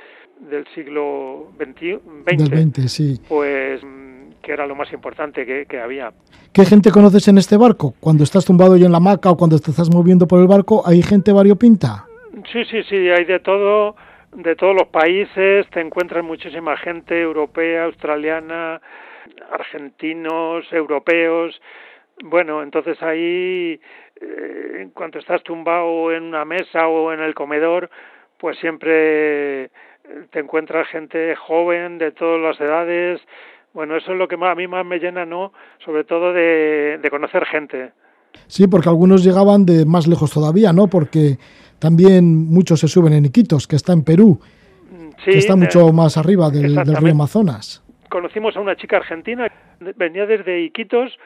del siglo XX, XX, sí. pues que era lo más importante que, que, había. ¿Qué gente conoces en este barco? Cuando estás tumbado yo en la hamaca o cuando te estás moviendo por el barco, ¿hay gente variopinta? Sí, sí, sí, hay de todo, de todos los países, te encuentras muchísima gente europea, australiana, argentinos, europeos. Bueno, entonces ahí, eh, en cuanto estás tumbado en una mesa o en el comedor, pues siempre eh, te encuentras gente joven de todas las edades. Bueno, eso es lo que más, a mí más me llena, ¿no? Sobre todo de, de conocer gente. Sí, porque algunos llegaban de más lejos todavía, ¿no? Porque también muchos se suben en Iquitos, que está en Perú, sí, que está mucho más arriba del, del río Amazonas conocimos a una chica argentina, venía desde Iquitos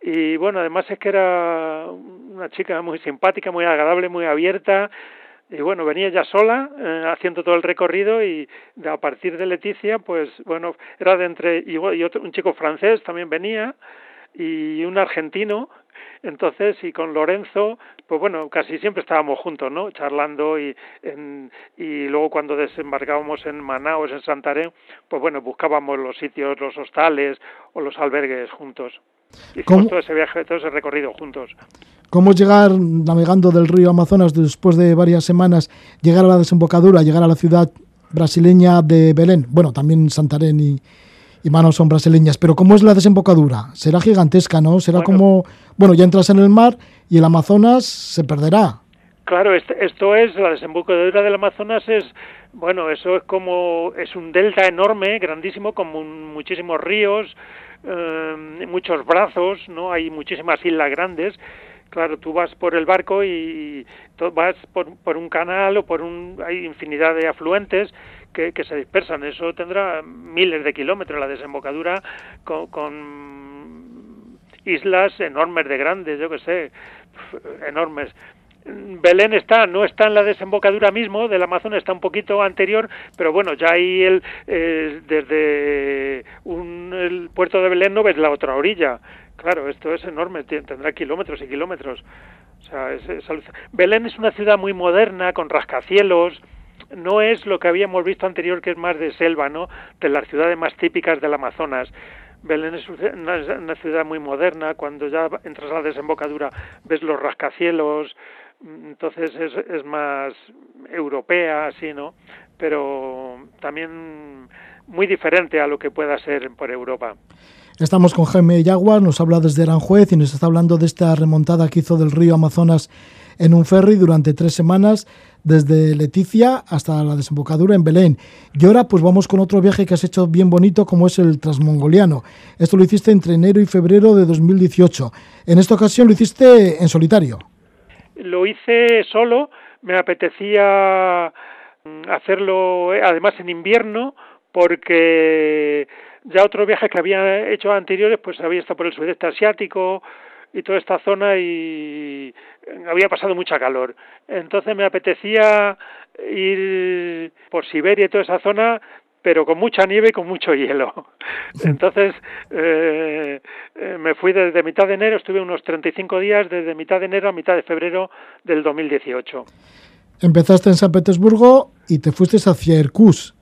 y bueno, además es que era una chica muy simpática, muy agradable, muy abierta y bueno, venía ya sola eh, haciendo todo el recorrido y a partir de Leticia, pues bueno, era de entre y, y otro, un chico francés también venía y un argentino entonces, y con Lorenzo, pues bueno, casi siempre estábamos juntos, ¿no? Charlando y, en, y luego cuando desembarcábamos en Manaus, en Santarém, pues bueno, buscábamos los sitios, los hostales o los albergues juntos. Hicimos todo ese viaje, todo ese recorrido juntos. ¿Cómo llegar navegando del río Amazonas después de varias semanas, llegar a la desembocadura, llegar a la ciudad brasileña de Belén? Bueno, también Santarém y, y manos son brasileñas. Pero ¿cómo es la desembocadura? Será gigantesca, ¿no? Será bueno, como, bueno, ya entras en el mar y el Amazonas se perderá. Claro, esto es, la desembocadura del Amazonas es, bueno, eso es como, es un delta enorme, grandísimo, con muchísimos ríos, eh, muchos brazos, ¿no? Hay muchísimas islas grandes. Claro, tú vas por el barco y, vas por, por un canal o por un, hay infinidad de afluentes que, que, se dispersan. Eso tendrá miles de kilómetros la desembocadura con, con islas enormes de grandes, yo que sé, enormes. Belén está, no está en la desembocadura mismo del Amazonas, está un poquito anterior, pero bueno, ya ahí el, eh, desde un, el puerto de Belén no ves la otra orilla. Claro, esto es enorme, tendrá kilómetros y kilómetros. O sea, es, Belén es una ciudad muy moderna, con rascacielos, no es lo que habíamos visto anterior, que es más de selva, ¿no? De las ciudades más típicas del Amazonas. Belén es una ciudad muy moderna, cuando ya entras a la desembocadura ves los rascacielos, entonces es, más europea, así, ¿no? Pero también muy diferente a lo que pueda ser por Europa. Estamos con Jaime Yaguas, nos habla desde Aranjuez y nos está hablando de esta remontada que hizo del río Amazonas en un ferry durante tres semanas desde Leticia hasta la desembocadura en Belén. Y ahora pues vamos con otro viaje que has hecho bien bonito como es el Transmongoliano. Esto lo hiciste entre enero y febrero de 2018. En esta ocasión lo hiciste en solitario. Lo hice solo, me apetecía mm, hacerlo además en invierno porque ya otros viajes que había hecho anteriores pues había estado por el sudeste asiático y toda esta zona y había pasado mucha calor. Entonces me apetecía ir por Siberia y toda esa zona, pero con mucha nieve y con mucho hielo. Entonces eh, me fui desde mitad de enero, estuve unos 35 días desde mitad de enero a mitad de febrero del 2018. Empezaste en San Petersburgo y te fuiste hacia Irkutsk.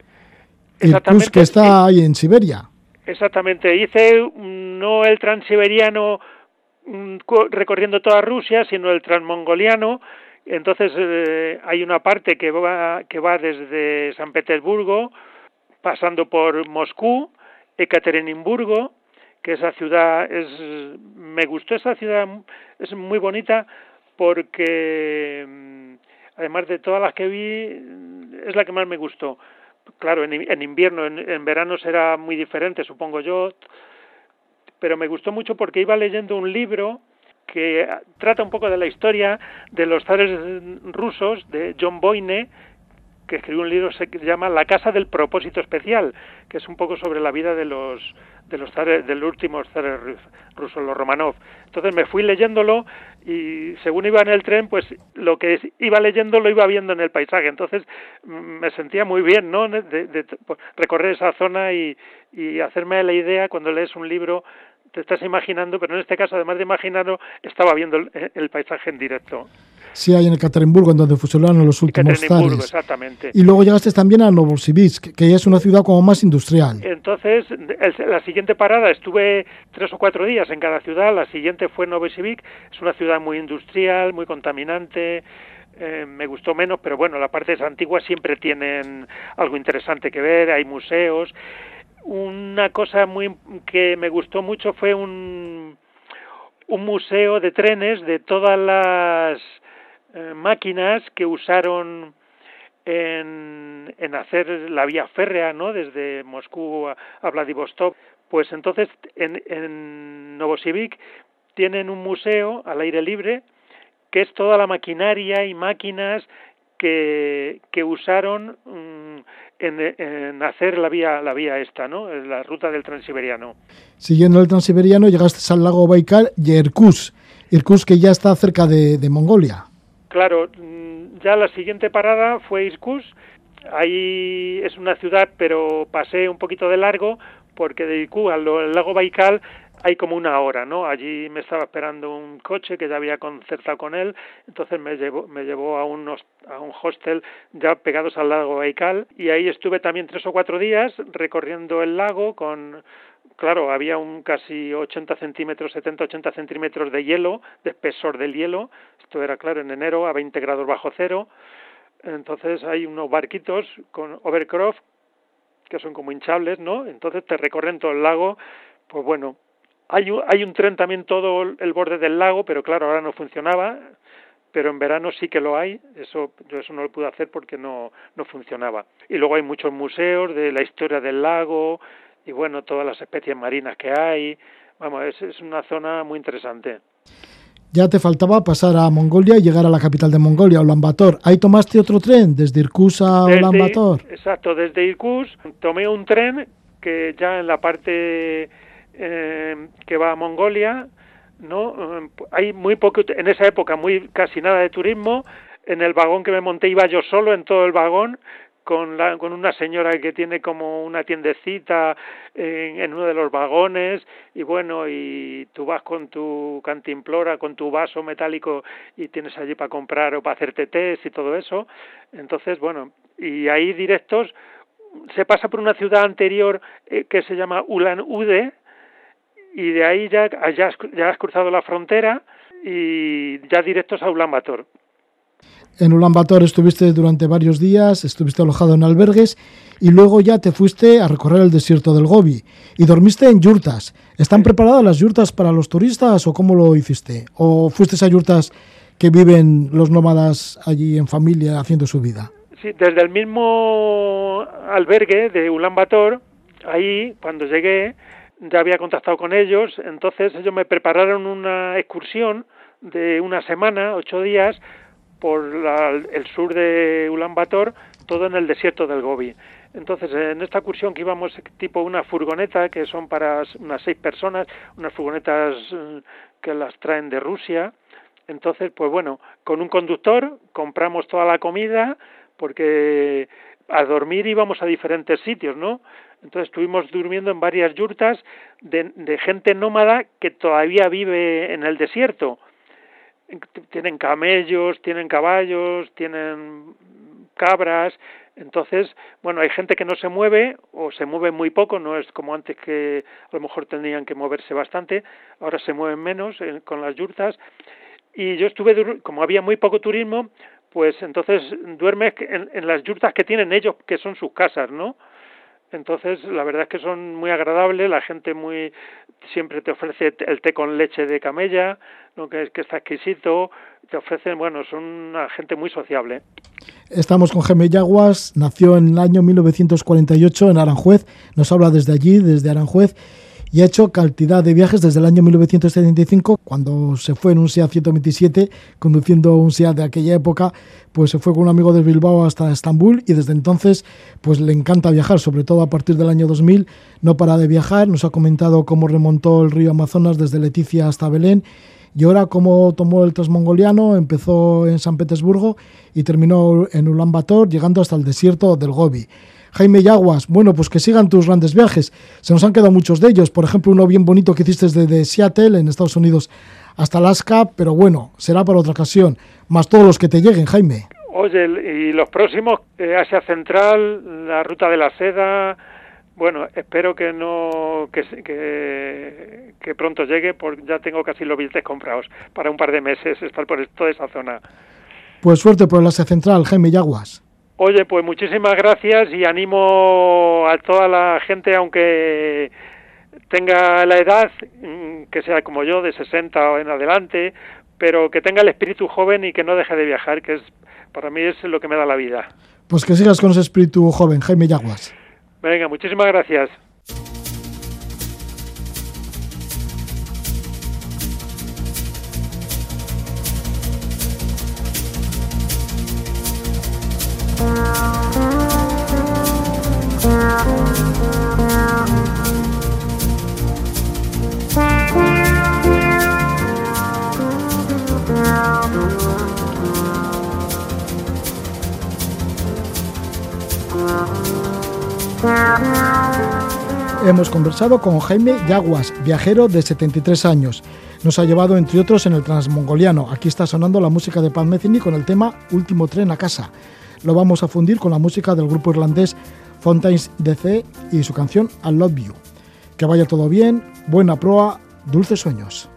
Irkutsk que está ahí en Siberia. Exactamente, hice no el transiberiano recorriendo toda Rusia, sino el transmongoliano. Entonces eh, hay una parte que va, que va desde San Petersburgo, pasando por Moscú, Ekaterinburgo, que esa ciudad es, me gustó esa ciudad, es muy bonita porque mm, además de todas las que vi, es la que más me gustó. Claro, en, en invierno, en, en verano será muy diferente, supongo yo, pero me gustó mucho porque iba leyendo un libro que trata un poco de la historia de los zares rusos de John Boyne, que escribió un libro que se llama La casa del propósito especial, que es un poco sobre la vida de los de los zares, del último zares rusos, los Romanov. Entonces me fui leyéndolo y según iba en el tren, pues lo que iba leyendo lo iba viendo en el paisaje. Entonces mm, me sentía muy bien, ¿no? De, pues, recorrer esa zona y, y hacerme la idea cuando lees un libro te estás imaginando, pero en este caso, además de imaginarlo, estaba viendo el paisaje en directo. Sí, hay en Ekaterimburgo, en donde fusionaron los últimos zares. exactamente. Y luego llegaste también a Novosibirsk, que ya es una ciudad como más industrial. Entonces, la siguiente parada, estuve tres o cuatro días en cada ciudad, la siguiente fue Novosibirsk, es una ciudad muy industrial, muy contaminante, eh, me gustó menos, pero bueno, las partes antiguas siempre tienen algo interesante que ver, hay museos. Una cosa muy que me gustó mucho fue un, un museo de trenes de todas las eh, máquinas que usaron en, en, hacer la vía férrea, ¿no? Desde Moscú a, Vladivostok. Pues entonces en, en Novosibirsk tienen un museo al aire libre que es toda la maquinaria y máquinas que, que usaron mm, en, en, hacer la vía la vía esta, ¿no? La ruta del Transiberiano. Siguiendo el Transiberiano llegaste al lago Baikal y Irkutsk, Irkutsk que ya está cerca de, de Mongolia. Claro, mm, ya la siguiente parada fue Irkutsk. Ahí es una ciudad, pero pasé un poquito de largo porque de Irkutsk al lago Baikal hay como una hora, ¿no? Allí me estaba esperando un coche que ya había concertado con él, entonces me llevó, me llevó a, unos, a un hostel ya pegados al lago Baikal y ahí estuve también tres o cuatro días recorriendo el lago con claro, había un casi 80 centímetros, 70-80 centímetros de hielo, de espesor del hielo, esto era claro en enero a 20 grados bajo cero, entonces hay unos barquitos con overcroft que son como hinchables, ¿no? Entonces te recorren todo el lago, pues bueno, hay un, hay un tren también todo el borde del lago, pero claro, ahora no funcionaba, pero en verano sí que lo hay, eso yo eso no lo pude hacer porque no no funcionaba. Y luego hay muchos museos de la historia del lago, y bueno, todas las especies marinas que hay. Vamos, es, es una zona muy interesante. Ya te faltaba pasar a Mongolia y llegar a la capital de Mongolia, Ulan Bator. ¿Ahí tomaste otro tren desde Irkutsk a Ulan Bator? Exacto, desde Irkutsk tomé un tren que ya en la parte eh, que va a Mongolia, no hay muy poco en esa época muy casi nada de turismo. En el vagón que me monté iba yo solo en todo el vagón con, la, con una señora que tiene como una tiendecita en, en, uno de los vagones y bueno, y tú vas con tu cantimplora, con tu vaso metálico y tienes allí para comprar o para hacerte test y todo eso. Entonces, bueno, y ahí directos se pasa por una ciudad anterior eh, que se llama Ulan Ude y de ahí ya, ya, has, ya has cruzado la frontera y ya directos a Ulan Bator. En Ulaanbaatar estuviste durante varios días, estuviste alojado en albergues y luego ya te fuiste a recorrer el desierto del Gobi y dormiste en yurtas. ¿Están preparadas las yurtas para los turistas o cómo lo hiciste? ¿O fuiste a yurtas que viven los nómadas allí en familia haciendo su vida? Sí, desde el mismo albergue de Ulaanbaatar, ahí cuando llegué ya había contactado con ellos, entonces ellos me prepararon una excursión de una semana, ocho días, por la, el sur de Ulan Bator, todo en el desierto del Gobi. Entonces, en esta excursión que íbamos tipo una furgoneta, que son para unas seis personas, unas furgonetas eh, que las traen de Rusia, entonces, pues bueno, con un conductor compramos toda la comida, porque a dormir íbamos a diferentes sitios, ¿no? Entonces estuvimos durmiendo en varias yurtas de, de gente nómada que todavía vive en el desierto tienen camellos, tienen caballos, tienen cabras, entonces, bueno, hay gente que no se mueve o se mueve muy poco, no es como antes que a lo mejor tenían que moverse bastante, ahora se mueven menos eh, con las yurtas. Y yo estuve, como había muy poco turismo, pues entonces duermes en, en las yurtas que tienen ellos, que son sus casas, ¿no? Entonces, la verdad es que son muy agradables, la gente muy siempre te ofrece el té con leche de camella, lo que es que está exquisito, te ofrecen, bueno, son una gente muy sociable. Estamos con Gemellaguas, nació en el año 1948 en Aranjuez, nos habla desde allí, desde Aranjuez, y ha hecho cantidad de viajes desde el año 1975, cuando se fue en un SEAT 127, conduciendo un SEAT de aquella época, pues se fue con un amigo de Bilbao hasta Estambul y desde entonces pues le encanta viajar, sobre todo a partir del año 2000, no para de viajar, nos ha comentado cómo remontó el río Amazonas desde Leticia hasta Belén y ahora cómo tomó el transmongoliano, empezó en San Petersburgo y terminó en Ulan Bator, llegando hasta el desierto del Gobi. Jaime Yaguas, bueno, pues que sigan tus grandes viajes. Se nos han quedado muchos de ellos. Por ejemplo, uno bien bonito que hiciste desde Seattle, en Estados Unidos, hasta Alaska, pero bueno, será para otra ocasión. Más todos los que te lleguen, Jaime. Oye, y los próximos, eh, Asia Central, la Ruta de la Seda, bueno, espero que no que, que, que, pronto llegue, porque ya tengo casi los billetes comprados para un par de meses estar por toda esa zona. Pues suerte por el Asia Central, Jaime Yaguas. Oye, pues muchísimas gracias y animo a toda la gente, aunque tenga la edad, mm, que sea como yo, de 60 o en adelante, pero que tenga el espíritu joven y que no deje de viajar, que es para mí es lo que me da la vida. Pues que sigas con ese espíritu joven, Jaime Yaguas. Venga, muchísimas gracias. Hemos conversado con Jaime Yaguas, viajero de 73 años. Nos ha llevado, entre otros, en el Transmongoliano. Aquí está sonando la música de Pat Metheny con el tema Último tren a casa. Lo vamos a fundir con la música del grupo irlandés Fontaines DC y su canción I Love You. Que vaya todo bien, buena proa, dulces sueños.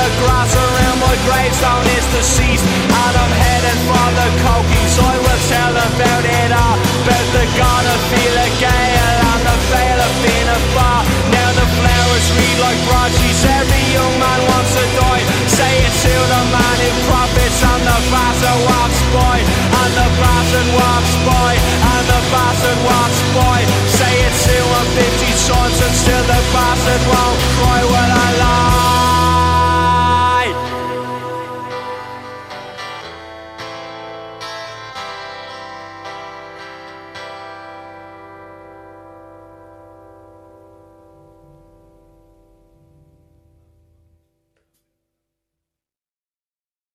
the grass around my gravestone is deceased. And I'm heading for the Cokies I will tell about it all. About the God of Fela Gale. And the Vale of Fina Bar Now the flowers read like broadsheets Every young man wants to die. Say it to the man in profits. And the bastard walks by And the bastard walks by And the bastard walks by Say it to him 50 times And still the bastard won't cry. When I lie